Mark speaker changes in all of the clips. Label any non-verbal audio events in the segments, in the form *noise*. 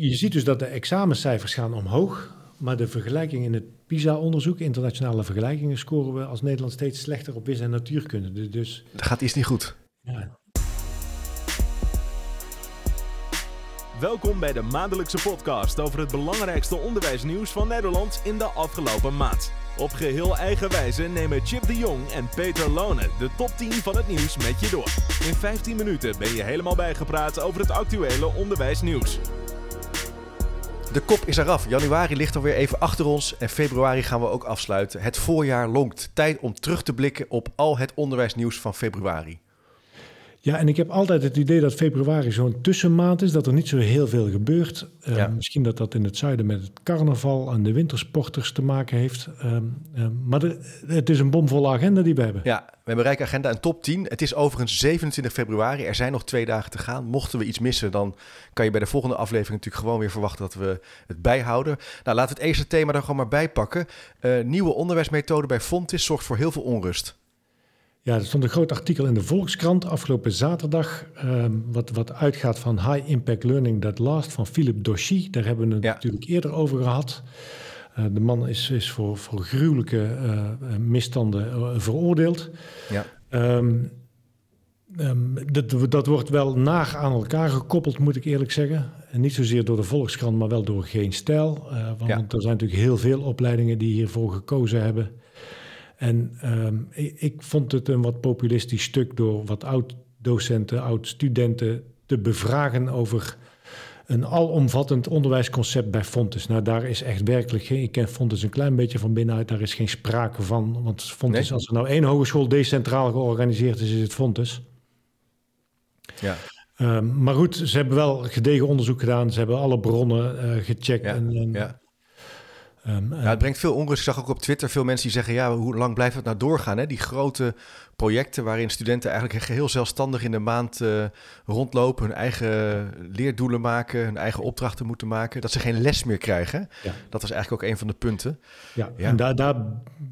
Speaker 1: je ziet dus dat de examencijfers gaan omhoog, maar de vergelijking in het PISA-onderzoek, internationale vergelijkingen, scoren we als Nederland steeds slechter op wis- en natuurkunde. Dus- Dus
Speaker 2: Dat gaat iets niet goed.
Speaker 1: ja,
Speaker 3: Welkom bij de maandelijkse podcast over het belangrijkste onderwijsnieuws van Nederland in de afgelopen maand. Op geheel eigen wijze nemen Chip de Jong en Peter Lone de top 10 van het nieuws met je door. In 15 minuten ben je helemaal bijgepraat over het actuele onderwijsnieuws.
Speaker 2: De kop is eraf. Januari ligt alweer even achter ons en februari gaan we ook afsluiten. Het voorjaar longt. Tijd om terug te blikken op al het onderwijsnieuws van februari.
Speaker 1: Ja, en ik heb altijd het idee dat februari zo'n tussenmaand is, dat er niet zo heel veel gebeurt. Eh,
Speaker 2: Ja.
Speaker 1: Misschien dat dat in het zuiden met het carnaval en de wintersporters te maken heeft. Ehm, ehm, maar de- het is een bomvolle agenda die we hebben.
Speaker 2: Ja, we hebben een rijke agenda en top 10. Het is overigens 27 februari. Er zijn nog twee dagen te gaan. Mochten we iets missen, dan kan je bij de volgende aflevering natuurlijk gewoon weer verwachten dat we het bijhouden. Nou, laten we het eerste thema er gewoon maar bij pakken. Eh, nieuwe onderwijsmethode bij Fontis zorgt voor heel veel onrust.
Speaker 1: Ja, er stond een groot artikel in de Volkskrant afgelopen zaterdag. ehm, wat, wat uitgaat van High Impact Learning That Last van Philip Dochy. Daar hebben we het
Speaker 2: Ja.
Speaker 1: natuurlijk eerder over gehad. Eh, de man is, is voor, voor gruwelijke eh, misstanden eh, veroordeeld.
Speaker 2: Ja.
Speaker 1: Ehm, ehm, dat, dat wordt wel naar aan elkaar gekoppeld, moet ik eerlijk zeggen. En niet zozeer door de Volkskrant, maar wel door Geen Stijl. Want
Speaker 2: Ja.
Speaker 1: er zijn natuurlijk heel veel opleidingen die hiervoor gekozen hebben. En ehm, ik, ik vond het een wat populistisch stuk door wat oud-docenten, oud-studenten te bevragen over een alomvattend onderwijsconcept bij Fontes. Nou, daar is echt werkelijk geen... Ik ken Fontes een klein beetje van binnenuit, daar is geen sprake van. Want Fontes,
Speaker 2: Nee?
Speaker 1: als er nou één hogeschool decentraal georganiseerd is, is het Fontes.
Speaker 2: Ja.
Speaker 1: Ehm, maar goed, ze hebben wel gedegen onderzoek gedaan. Ze hebben alle bronnen eh, gecheckt.
Speaker 2: Ja,
Speaker 1: en, en,
Speaker 2: ja. Ja, het brengt veel onrust. Ik zag ook op Twitter veel mensen die zeggen... ja, hoe lang blijft het nou doorgaan? Hè? Die grote projecten waarin studenten eigenlijk geheel zelfstandig in de maand eh, rondlopen... hun eigen leerdoelen maken, hun eigen opdrachten moeten maken... dat ze geen les meer krijgen.
Speaker 1: Ja.
Speaker 2: Dat was eigenlijk ook een van de punten.
Speaker 1: Ja,
Speaker 2: Ja.
Speaker 1: en daar, daar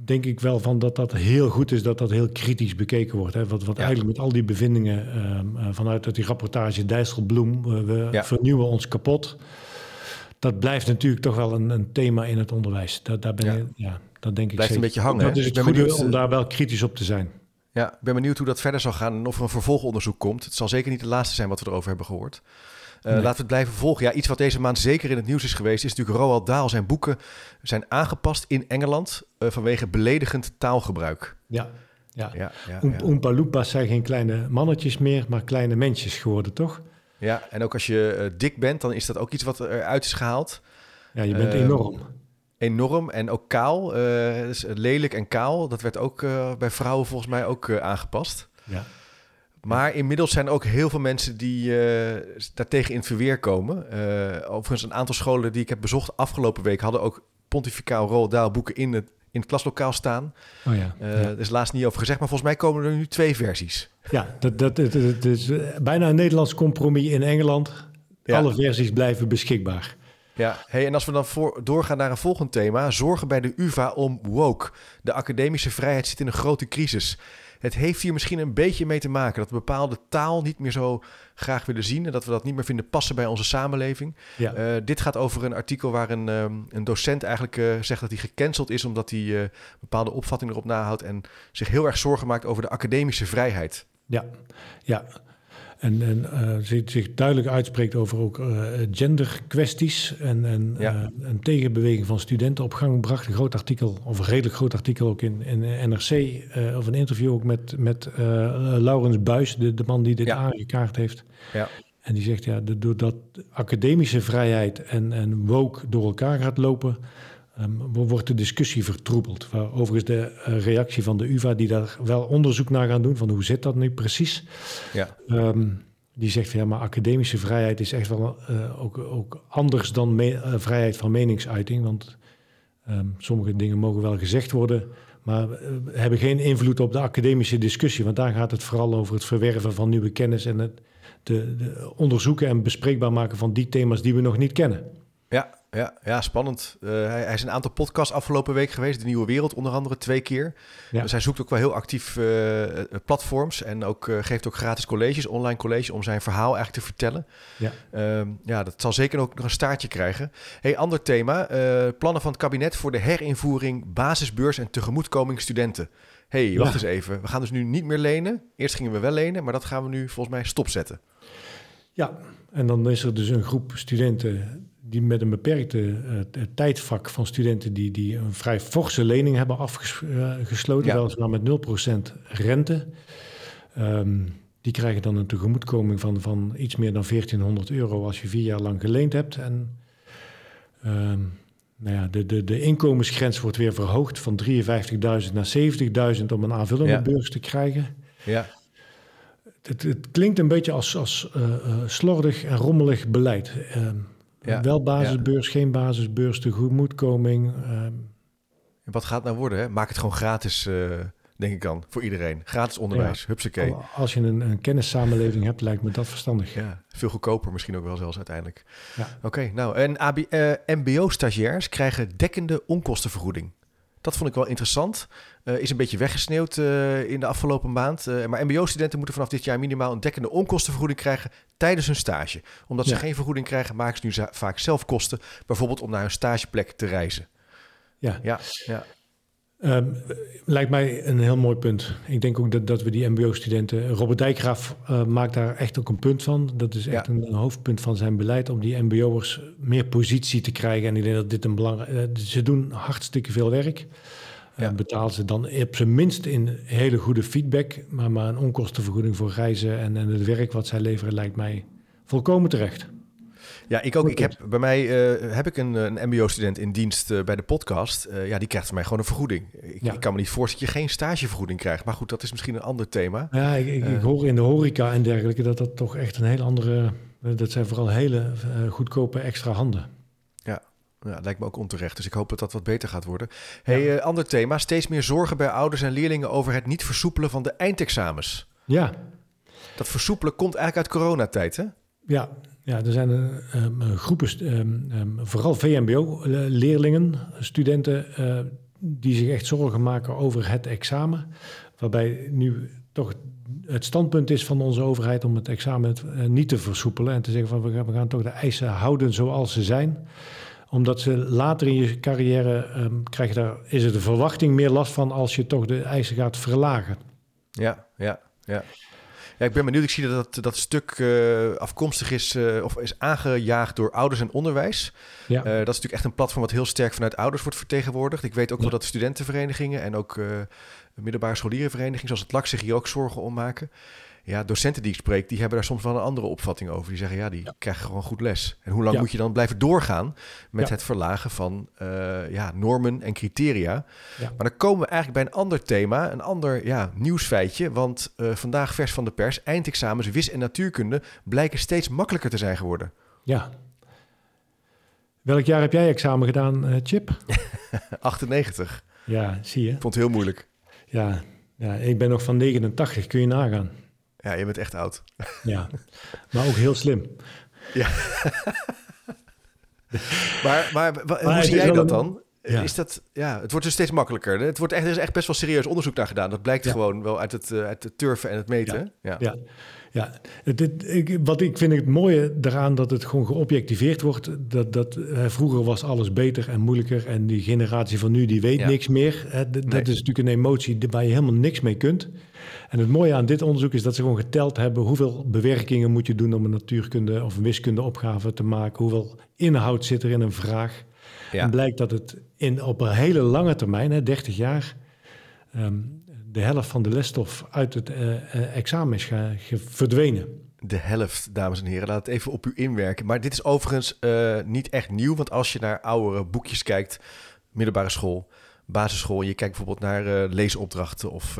Speaker 1: denk ik wel van dat dat heel goed is dat dat heel kritisch bekeken wordt. Hè? Wat, wat
Speaker 2: Ja.
Speaker 1: eigenlijk met al die bevindingen ehm, eh, vanuit uit die rapportage Dijsselbloem, we vernieuwen ons kapot. Dat blijft natuurlijk toch wel een, een thema in het onderwijs. Dat, daar ben
Speaker 2: Ja.
Speaker 1: ik, ja, dat denk ik
Speaker 2: Blijft een beetje hangen,
Speaker 1: Dat
Speaker 2: hè?
Speaker 1: is
Speaker 2: Ik
Speaker 1: het
Speaker 2: ben
Speaker 1: goede
Speaker 2: benieuwd,
Speaker 1: om
Speaker 2: eh,
Speaker 1: daar wel kritisch op te zijn.
Speaker 2: Ja, ik ben benieuwd hoe dat verder zal gaan... en of er een vervolgonderzoek komt. Het zal zeker niet de laatste zijn wat we erover hebben gehoord. Eh,
Speaker 1: Nee.
Speaker 2: Laten we het blijven volgen. Ja, iets wat deze maand zeker in het nieuws is geweest... is natuurlijk Roald Dahl. Zijn boeken zijn aangepast in Engeland... eh, vanwege beledigend taalgebruik.
Speaker 1: Ja, ja.
Speaker 2: Ja, ja, ja.
Speaker 1: Oompa Loompas zijn geen kleine mannetjes meer, maar kleine mensjes geworden, toch?
Speaker 2: Ja, en ook als je eh, dik bent, dan is dat ook iets wat eruit is gehaald.
Speaker 1: Ja, je bent
Speaker 2: Ehm,
Speaker 1: enorm.
Speaker 2: Enorm. En ook kaal. eh, dus lelijk en kaal. Dat werd ook eh, bij vrouwen volgens mij ook eh, aangepast.
Speaker 1: Ja.
Speaker 2: Maar inmiddels zijn er ook heel veel mensen die eh, daartegen in het verweer komen. Eh, overigens, een aantal scholen die ik heb bezocht afgelopen week... hadden ook pontificaal Roald Dahl boeken in het, in het klaslokaal staan.
Speaker 1: Oh ja.
Speaker 2: Eh
Speaker 1: ja.
Speaker 2: Er is laatst niet over gezegd, maar volgens mij komen er nu twee versies.
Speaker 1: Ja, dat, dat, dat, dat is eh, bijna een Nederlands compromis in Engeland.
Speaker 2: Ja.
Speaker 1: Alle versies blijven beschikbaar.
Speaker 2: Ja, hey, en als we dan voor, doorgaan naar een volgend thema, zorgen bij de UvA om woke. De academische vrijheid zit in een grote crisis. Het heeft hier misschien een beetje mee te maken dat we bepaalde taal niet meer zo graag willen zien en dat we dat niet meer vinden passen bij onze samenleving.
Speaker 1: Ja.
Speaker 2: Eh, dit gaat over een artikel waar een, ehm, een docent eigenlijk eh, zegt dat hij gecanceld is omdat hij eh, bepaalde opvattingen erop nahoudt en zich heel erg zorgen maakt over de academische vrijheid.
Speaker 1: Ja, ja. En, en eh, zich, zich duidelijk uitspreekt over ook eh, genderkwesties. En, en
Speaker 2: Ja.
Speaker 1: eh, een tegenbeweging van studenten op gang bracht. Een groot artikel, of een redelijk groot artikel ook in, in NRC. of een interview ook met, met Laurens Buis, de, de man die dit
Speaker 2: Ja.
Speaker 1: aangekaart heeft.
Speaker 2: Ja.
Speaker 1: En die zegt, ja, doordat academische vrijheid en, en woke door elkaar gaat lopen... wo- wordt de discussie vertroebeld. Waar overigens de eh, reactie van de UvA, die daar wel onderzoek naar gaan doen... van hoe zit dat nu precies...
Speaker 2: Ja,
Speaker 1: Ehm, die zegt van ja, maar academische vrijheid is echt wel eh, ook, ook anders dan me- eh, vrijheid van meningsuiting. Want ehm, sommige dingen mogen wel gezegd worden, maar hebben geen invloed op de academische discussie. Want daar gaat het vooral over het verwerven van nieuwe kennis en het de, de onderzoeken en bespreekbaar maken van die thema's die we nog niet kennen.
Speaker 2: ja, Ja, ja spannend. Uh, hij, hij, is een aantal podcasts afgelopen week geweest. De Nieuwe Wereld onder andere twee keer. Ja. Dus hij zoekt ook wel heel actief uh, platforms. En ook, uh, geeft ook gratis colleges, online colleges... om zijn verhaal eigenlijk te vertellen. Ja, uh, ja dat zal zeker ook nog een staartje krijgen. Hey, ander thema. plannen van het kabinet voor de herinvoering... basisbeurs en tegemoetkoming studenten. hey, wacht eens even. We gaan dus nu niet meer lenen. Eerst gingen we wel lenen, maar dat gaan we nu volgens mij stopzetten.
Speaker 1: Ja, en dan is er dus een groep studenten die met een beperkte uh, tijdvak van studenten die, die een vrij forse lening hebben afgesloten, ja. weliswaar met 0% rente. Um, die krijgen dan een tegemoetkoming van, van iets meer dan 1400 euro als je vier jaar lang geleend hebt. En um, nou ja, de, de, de inkomensgrens wordt weer verhoogd van 53.000 naar 70.000 om een aanvullende ja. beurs te krijgen. Ja. Het, het, klinkt een beetje als, als uh, uh, slordig en rommelig beleid. Uh, ja. Wel basisbeurs, geen basisbeurs, tegemoetkoming. Uh,
Speaker 2: wat gaat het nou worden? Hè? Maak het gewoon gratis, uh, denk ik dan, voor iedereen. Gratis onderwijs, ja. hupsakee.
Speaker 1: Als je een, een kennissamenleving hebt, lijkt me dat verstandig.
Speaker 2: Ja, veel goedkoper misschien ook wel zelfs uiteindelijk. Ja. Oké, okay, nou, en mbo-stagiairs krijgen dekkende onkostenvergoeding. Dat vond ik wel interessant. Uh, is een beetje weggesneeuwd uh, in de afgelopen maand. Uh, maar MBO-studenten moeten vanaf dit jaar minimaal een dekkende onkostenvergoeding krijgen tijdens hun stage. Omdat ze geen vergoeding krijgen, maken ze nu vaak zelf kosten. Bijvoorbeeld om naar hun stageplek te reizen.
Speaker 1: Ja, ja, ja. Um, lijkt mij een heel mooi punt. Ik denk ook dat, dat we die MBO-studenten. Robert Dijkgraaf uh, maakt daar echt ook een punt van. Dat is echt ja. een, een, hoofdpunt van zijn beleid om die MBO'ers meer positie te krijgen. En ik denk dat dit een belangrijk. Uh, ze doen hartstikke veel werk. Ja. Uh, betalen ze dan op zijn minst in hele goede feedback. Maar, maar een onkostenvergoeding voor reizen en, en het werk wat zij leveren lijkt mij volkomen terecht.
Speaker 2: Ja, ik ook. Ik heb, bij mij uh, heb ik een, een mbo-student in dienst uh, bij de podcast. Uh, ja, die krijgt van mij gewoon een vergoeding. Ik, ja. ik, kan me niet voorstellen dat je geen stagevergoeding krijgt. Maar goed, dat is misschien een ander thema.
Speaker 1: Ja, ik, ik, ik hoor in de horeca en dergelijke dat dat toch echt een hele andere... Dat zijn vooral hele goedkope extra handen.
Speaker 2: Ja, ja, lijkt me ook onterecht. Dus ik hoop dat dat wat beter gaat worden. Hey, ja. ander thema. Steeds meer zorgen bij ouders en leerlingen over het niet versoepelen van de eindexamens.
Speaker 1: Ja.
Speaker 2: Dat versoepelen komt eigenlijk uit coronatijd, hè?
Speaker 1: Ja, ja, er zijn um, groepen, um, um, vooral VMBO-leerlingen, studenten, uh, die zich echt zorgen maken over het examen. Waarbij nu toch het standpunt is van onze overheid om het examen niet te versoepelen en te zeggen van we gaan, toch de eisen houden zoals ze zijn. Omdat ze later in je carrière krijg je daar, is er de verwachting meer last van als je toch de eisen gaat verlagen.
Speaker 2: Ja, ja, ja. Ja, ik ben benieuwd. Ik zie dat dat stuk uh, afkomstig is uh, of is aangejaagd door ouders en onderwijs. Ja. Uh, dat is natuurlijk echt een platform wat heel sterk vanuit ouders wordt vertegenwoordigd. Ik weet ook ja. wel dat studentenverenigingen en ook middelbare scholierenverenigingen zoals het LAK zich hier ook zorgen om maken ja, docenten die ik spreek, die hebben daar soms wel een andere opvatting over. Die zeggen, ja, die ja. krijgen gewoon goed les. En hoe lang ja. moet je dan blijven doorgaan met ja. het verlagen van uh, ja, normen en criteria? Maar dan komen we eigenlijk bij een ander thema, een ander ja, nieuwsfeitje. Want uh, vandaag vers van de pers, eindexamens wis en natuurkunde blijken steeds makkelijker te zijn geworden.
Speaker 1: Ja. Welk jaar heb jij examen gedaan, uh, Chip? *laughs*
Speaker 2: 98.
Speaker 1: Ja, zie je.
Speaker 2: Ik vond het heel moeilijk.
Speaker 1: Ja, ja, ik ben nog van 89, kun je nagaan.
Speaker 2: Ja, je bent echt oud.
Speaker 1: Ja, maar ook heel slim.
Speaker 2: Ja. *laughs* maar, maar, maar hoe zie jij dat dan? Ja. Is dat, ja, het wordt dus steeds makkelijker. Het wordt echt, er is echt best wel serieus onderzoek naar gedaan. Dat blijkt ja. gewoon wel uit het, uh, uit het turven en het meten.
Speaker 1: Ja, ja. Ja. Het, het, ik, wat ik vind het mooie daaraan dat het gewoon geobjectiveerd wordt. Dat, dat vroeger was alles beter en moeilijker. En die generatie van nu die weet niks meer. Hè, dat nee. is natuurlijk een emotie waar je helemaal niks mee kunt. En het mooie aan dit onderzoek is dat ze gewoon geteld hebben hoeveel bewerkingen moet je doen om een natuurkunde of een wiskundeopgave te maken. Hoeveel inhoud zit er in een vraag. Ja. En blijkt dat het in, op een hele lange termijn, hè, 30 jaar, um, de helft van de lesstof uit het uh, uh, examen is verdwenen.
Speaker 2: De helft, dames en heren. Laat het even op u inwerken. Maar dit is overigens uh, niet echt nieuw. Want als je naar oudere boekjes kijkt, middelbare school, basisschool... en je kijkt bijvoorbeeld naar leesopdrachten of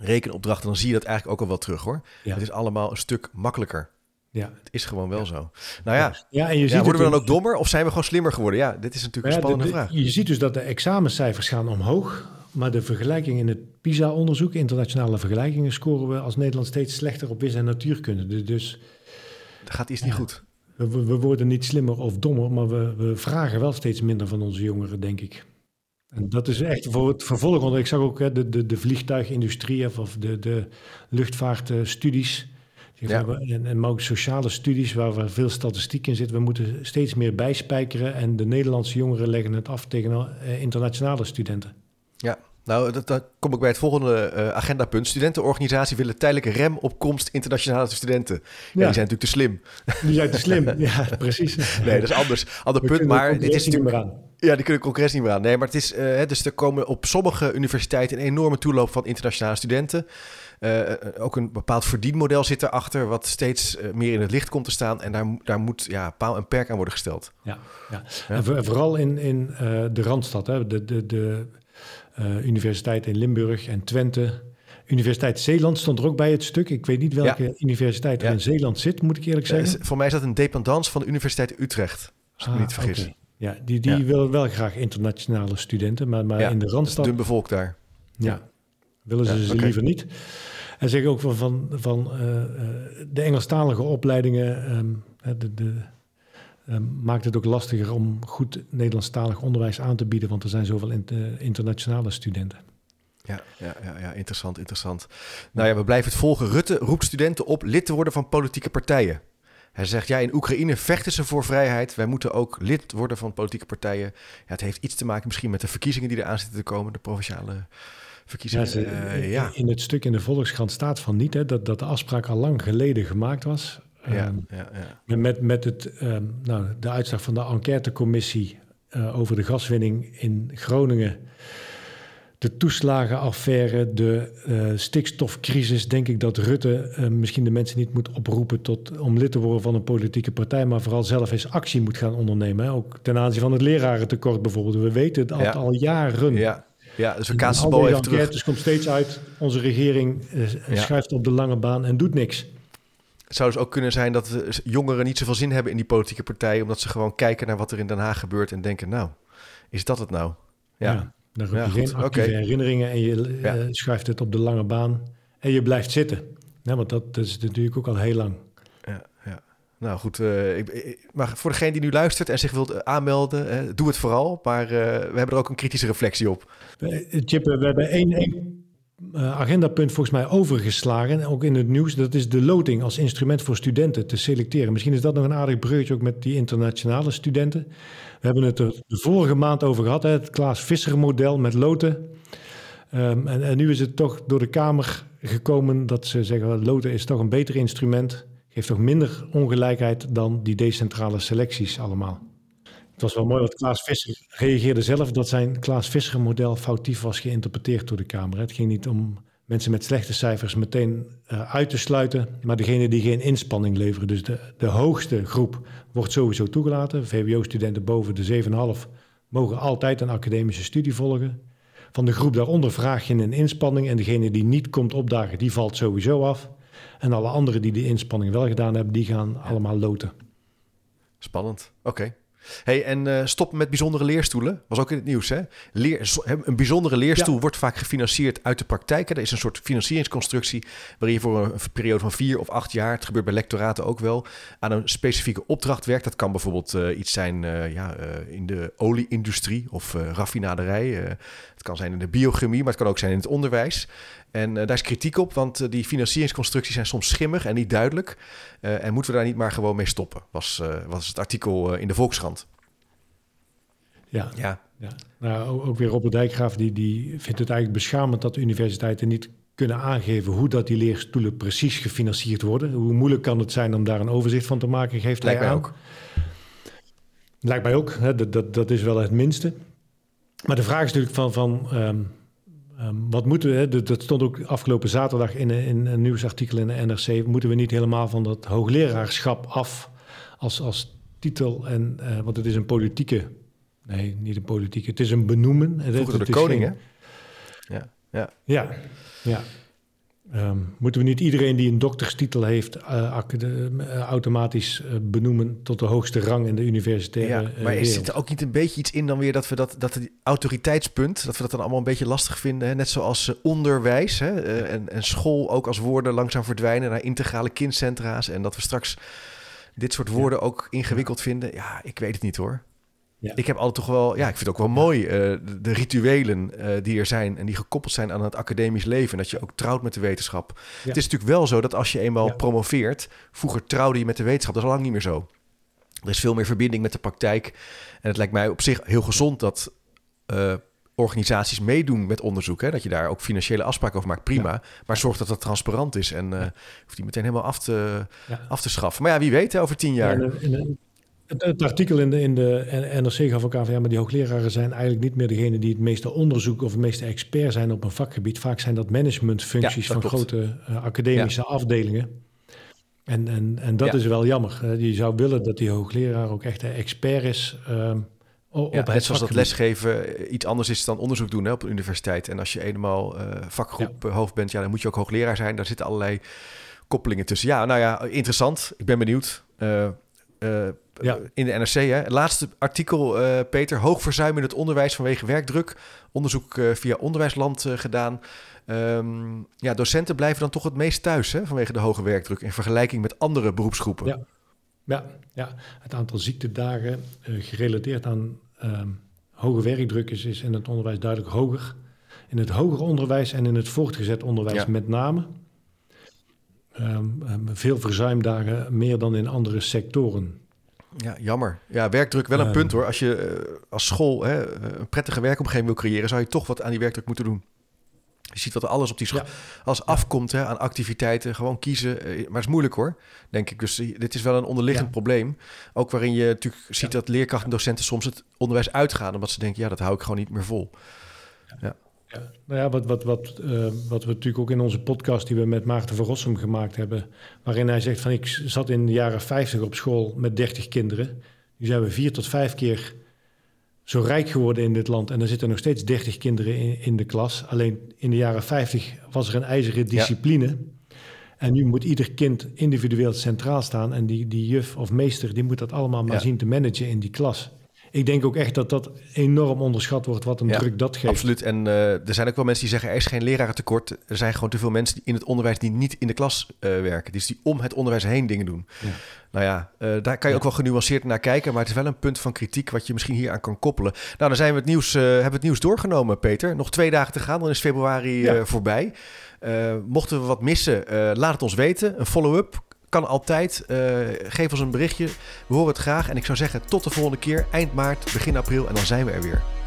Speaker 2: rekenopdrachten... dan zie je dat eigenlijk ook al wel terug, hoor. Ja. Het is allemaal een stuk makkelijker. Ja. Het is gewoon wel ja. zo. Nou ja, ja en je ziet worden we dan ook dommer of zijn we gewoon slimmer geworden? Ja, dit is natuurlijk een spannende
Speaker 1: de, de,
Speaker 2: vraag.
Speaker 1: Je ziet dus dat de examencijfers gaan omhoog. Maar de vergelijking in het PISA-onderzoek, internationale vergelijkingen, scoren we als Nederland steeds slechter op wis- en natuurkunde. Dus.
Speaker 2: Er gaat iets niet goed.
Speaker 1: we, we worden niet slimmer of dommer, maar we, we vragen wel steeds minder van onze jongeren, denk ik. En dat is echt voor het vervolg. Want ik zag ook hè, de, de, de vliegtuigindustrie of, de, de luchtvaartstudies. Ja. En, en ook sociale studies waar, waar veel statistiek in zit. We moeten steeds meer bijspijkeren. En de Nederlandse jongeren leggen het af tegen uh, internationale studenten.
Speaker 2: Ja, nou, dat, dan kom ik bij het volgende uh, agendapunt. Studentenorganisatie willen tijdelijke rem op komst internationale studenten. Ja. die zijn natuurlijk te slim.
Speaker 1: Die zijn te slim, *laughs* ja, precies.
Speaker 2: Nee, dat is anders. Ander punt, maar dit is natuurlijk... Aan. Ja, die kunnen congres niet meer aan. Nee, maar het is, uh, dus er komen op sommige universiteiten een enorme toeloop van internationale studenten. Uh, ook een bepaald verdienmodel zit erachter, wat steeds meer in het licht komt te staan. En daar, daar moet ja, paal en perk aan worden gesteld.
Speaker 1: Ja, ja. ja. en vooral in, in de Randstad, hè, de, de, de uh, universiteit in Limburg en Twente. Universiteit Zeeland stond er ook bij het stuk. Ik weet niet welke universiteit er in Zeeland zit, moet ik eerlijk zeggen.
Speaker 2: voor mij is dat een dependance van de Universiteit Utrecht, als ik me ah, niet vergis.
Speaker 1: Ja, die, die willen wel graag internationale studenten, maar, maar in de Randstad...
Speaker 2: dun bevolkt daar.
Speaker 1: Ja, willen ze ze liever niet. En zeg ook van, van, van uh, de Engelstalige opleidingen, um, de, de Ehm, maakt het ook lastiger om goed Nederlandstalig onderwijs aan te bieden, want er zijn zoveel internationale studenten.
Speaker 2: Ja, ja, ja, ja, interessant, interessant. Nou ja, we blijven het volgen. Rutte roept studenten op lid te worden van politieke partijen. Hij zegt, ja, in Oekraïne vechten ze voor vrijheid. Wij moeten ook lid worden van politieke partijen. Ja, het heeft iets te maken misschien met de verkiezingen die eraan zitten te komen, de provinciale verkiezingen. Ja,
Speaker 1: uh, ja. In het stuk in de Volkskrant staat van niet hè, dat, dat de afspraak al lang geleden gemaakt was.
Speaker 2: Ja, ehm, ja, ja.
Speaker 1: Met, met het, um, nou, de uitslag van de enquêtecommissie uh, over de gaswinning in Groningen. De toeslagenaffaire, de uh, stikstofcrisis, denk ik dat Rutte uh, misschien de mensen niet moet oproepen tot, om lid te worden van een politieke partij, maar vooral zelf eens actie moet gaan ondernemen. Hè? Ook ten aanzien van het lerarentekort bijvoorbeeld. We weten het al, al jaren.
Speaker 2: Ja. Ja, dus we kaatsen de bal even terug.
Speaker 1: Dus komt steeds uit, onze regering schuift op de lange baan en doet niks.
Speaker 2: Het zou dus ook kunnen zijn dat jongeren niet zoveel zin hebben in die politieke partij, omdat ze gewoon kijken naar wat er in Den Haag gebeurt en denken, nou, is dat het nou?
Speaker 1: Ja, ja dan heb je geen actieve herinneringen en je ja. uh, schuift het op de lange baan en je blijft zitten. Ja, want dat, dat is natuurlijk ook al heel lang.
Speaker 2: Ja, ja. Nou goed, uh, ik, maar voor degene die nu luistert en zich wilt aanmelden, uh, doe het vooral. Maar we hebben er ook een kritische reflectie op.
Speaker 1: Chip, we hebben één, één agendapunt volgens mij overgeslagen, ook in het nieuws. Dat is de loting als instrument voor studenten te selecteren. Misschien is dat nog een aardig breukje ook met die internationale studenten. We hebben het er de vorige maand over gehad, hè, het Klaas Visser model met loten. Um, en, en, nu is het toch door de Kamer gekomen dat ze zeggen... loten is toch een beter instrument, geeft toch minder ongelijkheid dan die decentrale selecties allemaal. Het was wel mooi, want Klaas Visser reageerde zelf dat zijn Klaas Visser model foutief was geïnterpreteerd door de Kamer. Het ging niet om mensen met slechte cijfers meteen uh, uit te sluiten, maar degene die geen inspanning leveren. Dus de, de hoogste groep wordt sowieso toegelaten. VWO-studenten boven de 7,5 mogen altijd een academische studie volgen. Van de groep daaronder vraag je een inspanning en degene die niet komt opdagen, die valt sowieso af. En alle anderen die de inspanning wel gedaan hebben, die gaan allemaal loten.
Speaker 2: Spannend, oké. Hey, en uh, stoppen met bijzondere leerstoelen. Was ook in het nieuws. Hè? Leer, een bijzondere leerstoel wordt vaak gefinancierd uit de praktijk. Er is een soort financieringsconstructie waarin je voor een, periode van vier of acht jaar, het gebeurt bij lectoraten ook wel, aan een specifieke opdracht werkt. Dat kan bijvoorbeeld uh, iets zijn uh, ja, in de olieindustrie of raffinaderij. het kan zijn in de biochemie, maar het kan ook zijn in het onderwijs. En daar is kritiek op, want die financieringsconstructies zijn soms schimmig en niet duidelijk. en moeten we daar niet maar gewoon mee stoppen, was, was het artikel in de Volkskrant.
Speaker 1: Ja, ja. ja. Nou, ook weer Robert Dijkgraaf, die, die vindt het eigenlijk beschamend dat universiteiten niet kunnen aangeven hoe dat die leerstoelen precies gefinancierd worden. Hoe moeilijk kan het zijn om daar een overzicht van te maken, geeft Lijkt hij aan. ook. Lijkt mij ook, hè, dat, dat, dat is wel het minste. Maar de vraag is natuurlijk van, van um, um, wat moeten we, hè, dat stond ook afgelopen zaterdag in, in een nieuwsartikel in de NRC, moeten we niet helemaal van dat hoogleraarschap af als, als titel, en, uh, want het is een politieke Nee, niet een politiek. Het is een benoemen.
Speaker 2: Vroeger de koning, hè? Ja, ja.
Speaker 1: Ja, ja. Um, moeten we niet iedereen die een dokterstitel heeft uh, uh, automatisch uh, benoemen tot de hoogste rang in de universitaire
Speaker 2: ja, Maar is zit er ook niet een beetje iets in dan weer dat we dat, dat het autoriteitspunt, dat we dat dan allemaal een beetje lastig vinden? Hè? Net zoals onderwijs hè? en, en school ook als woorden langzaam verdwijnen naar integrale kindcentra's en dat we straks dit soort woorden ook ingewikkeld vinden. Ja, ik weet het niet hoor.
Speaker 1: Ja.
Speaker 2: Ik heb altijd toch wel, ja, ik vind het ook wel mooi, uh, de, de, rituelen uh, die er zijn en die gekoppeld zijn aan het academisch leven. Dat je ook trouwt met de wetenschap. Ja. Het is natuurlijk wel zo dat als je eenmaal ja. promoveert, vroeger trouwde je met de wetenschap, dat is al lang niet meer zo. Er is veel meer verbinding met de praktijk. En het lijkt mij op zich heel gezond dat uh, organisaties meedoen met onderzoek. Hè? Dat je daar ook financiële afspraken over maakt, prima. Maar zorg dat dat transparant is en uh, hoeft die meteen helemaal af te, af te schaffen. Maar ja, wie weet, hè, over tien jaar.
Speaker 1: Het, het, artikel in de, in de NRC gaf ook aan van ja, maar die hoogleraren zijn eigenlijk niet meer degene die het meeste onderzoek of het meeste expert zijn op een vakgebied. Vaak zijn dat managementfuncties
Speaker 2: Ja, dat
Speaker 1: van
Speaker 2: klopt.
Speaker 1: grote uh, academische afdelingen. En, en, en dat
Speaker 2: Ja.
Speaker 1: is wel jammer. Uh, je zou willen dat die hoogleraar ook echt een expert is. um, op
Speaker 2: Ja,
Speaker 1: het
Speaker 2: net zoals dat lesgeven eh, iets anders is dan onderzoek doen hè, op een universiteit. En als je eenmaal eh, vakgroep eh, hoofd bent, ja, dan moet je ook hoogleraar zijn. Daar zitten allerlei koppelingen tussen. Ja, nou ja, interessant. Ik ben benieuwd. Eh, eh,
Speaker 1: Ja.
Speaker 2: In de NRC, hè. Het laatste artikel, eh, Peter. Hoog verzuim in het onderwijs vanwege werkdruk. Onderzoek eh, via Onderwijsland eh, gedaan. Ehm, ja, docenten blijven dan toch het meest thuis hè, vanwege de hoge werkdruk... in vergelijking met andere beroepsgroepen.
Speaker 1: Ja. Ja, ja, het aantal ziektedagen eh, gerelateerd aan ehm, hoge werkdruk is, is in het onderwijs duidelijk hoger. In het hoger onderwijs en in het voortgezet onderwijs
Speaker 2: Ja.
Speaker 1: met name. Ehm, veel verzuimdagen, meer dan in andere sectoren.
Speaker 2: Ja, jammer. Ja, werkdruk wel een
Speaker 1: Ehm.
Speaker 2: punt hoor. Als je eh, als school hè, eh, een prettige werkomgeving wil creëren, zou je toch wat aan die werkdruk moeten doen. Je ziet dat er alles op die school
Speaker 1: Ja.
Speaker 2: als afkomt hè, aan activiteiten. Gewoon kiezen. eh, Maar het is moeilijk hoor, denk ik. Dus eh, dit is wel een onderliggend
Speaker 1: Ja.
Speaker 2: probleem. Ook waarin je natuurlijk ziet
Speaker 1: Ja.
Speaker 2: dat leerkrachten en docenten soms het onderwijs uitgaan. Omdat ze denken, ja, dat hou ik gewoon niet meer vol.
Speaker 1: Ja, nou ja, wat, wat, wat, eh, wat we natuurlijk ook in onze podcast die we met Maarten van Rossum gemaakt hebben, waarin hij zegt van ik zat in de jaren 50 op school met 30 kinderen. Nu zijn we vier tot vijf keer zo rijk geworden in dit land en er zitten nog steeds 30 kinderen in, in de klas. Alleen in de jaren 50 was er een ijzeren discipline. En nu moet ieder kind individueel centraal staan en die, die juf of meester die moet dat allemaal maar
Speaker 2: Ja.
Speaker 1: zien te managen in die klas. Ik denk ook echt dat dat enorm onderschat wordt wat een
Speaker 2: Ja,
Speaker 1: druk dat geeft.
Speaker 2: Absoluut. En eh, er zijn ook wel mensen die zeggen, er is geen lerarentekort. Er zijn gewoon te veel mensen die in het onderwijs die niet in de klas eh, werken. Dus die om het onderwijs heen dingen doen.
Speaker 1: Ja.
Speaker 2: Nou ja, eh, daar kan je
Speaker 1: Ja.
Speaker 2: ook wel genuanceerd naar kijken. Maar het is wel een punt van kritiek wat je misschien hier aan kan koppelen. Nou, dan zijn we het nieuws, eh, hebben we het nieuws doorgenomen, Peter. Nog twee dagen te gaan, dan is februari
Speaker 1: Ja.
Speaker 2: eh, voorbij. Eh, mochten we wat missen, eh, laat het ons weten. Een follow-up kan altijd. Eh, geef ons een berichtje. We horen het graag. En ik zou zeggen, tot de volgende keer. Eind maart, begin april. En dan zijn we er weer.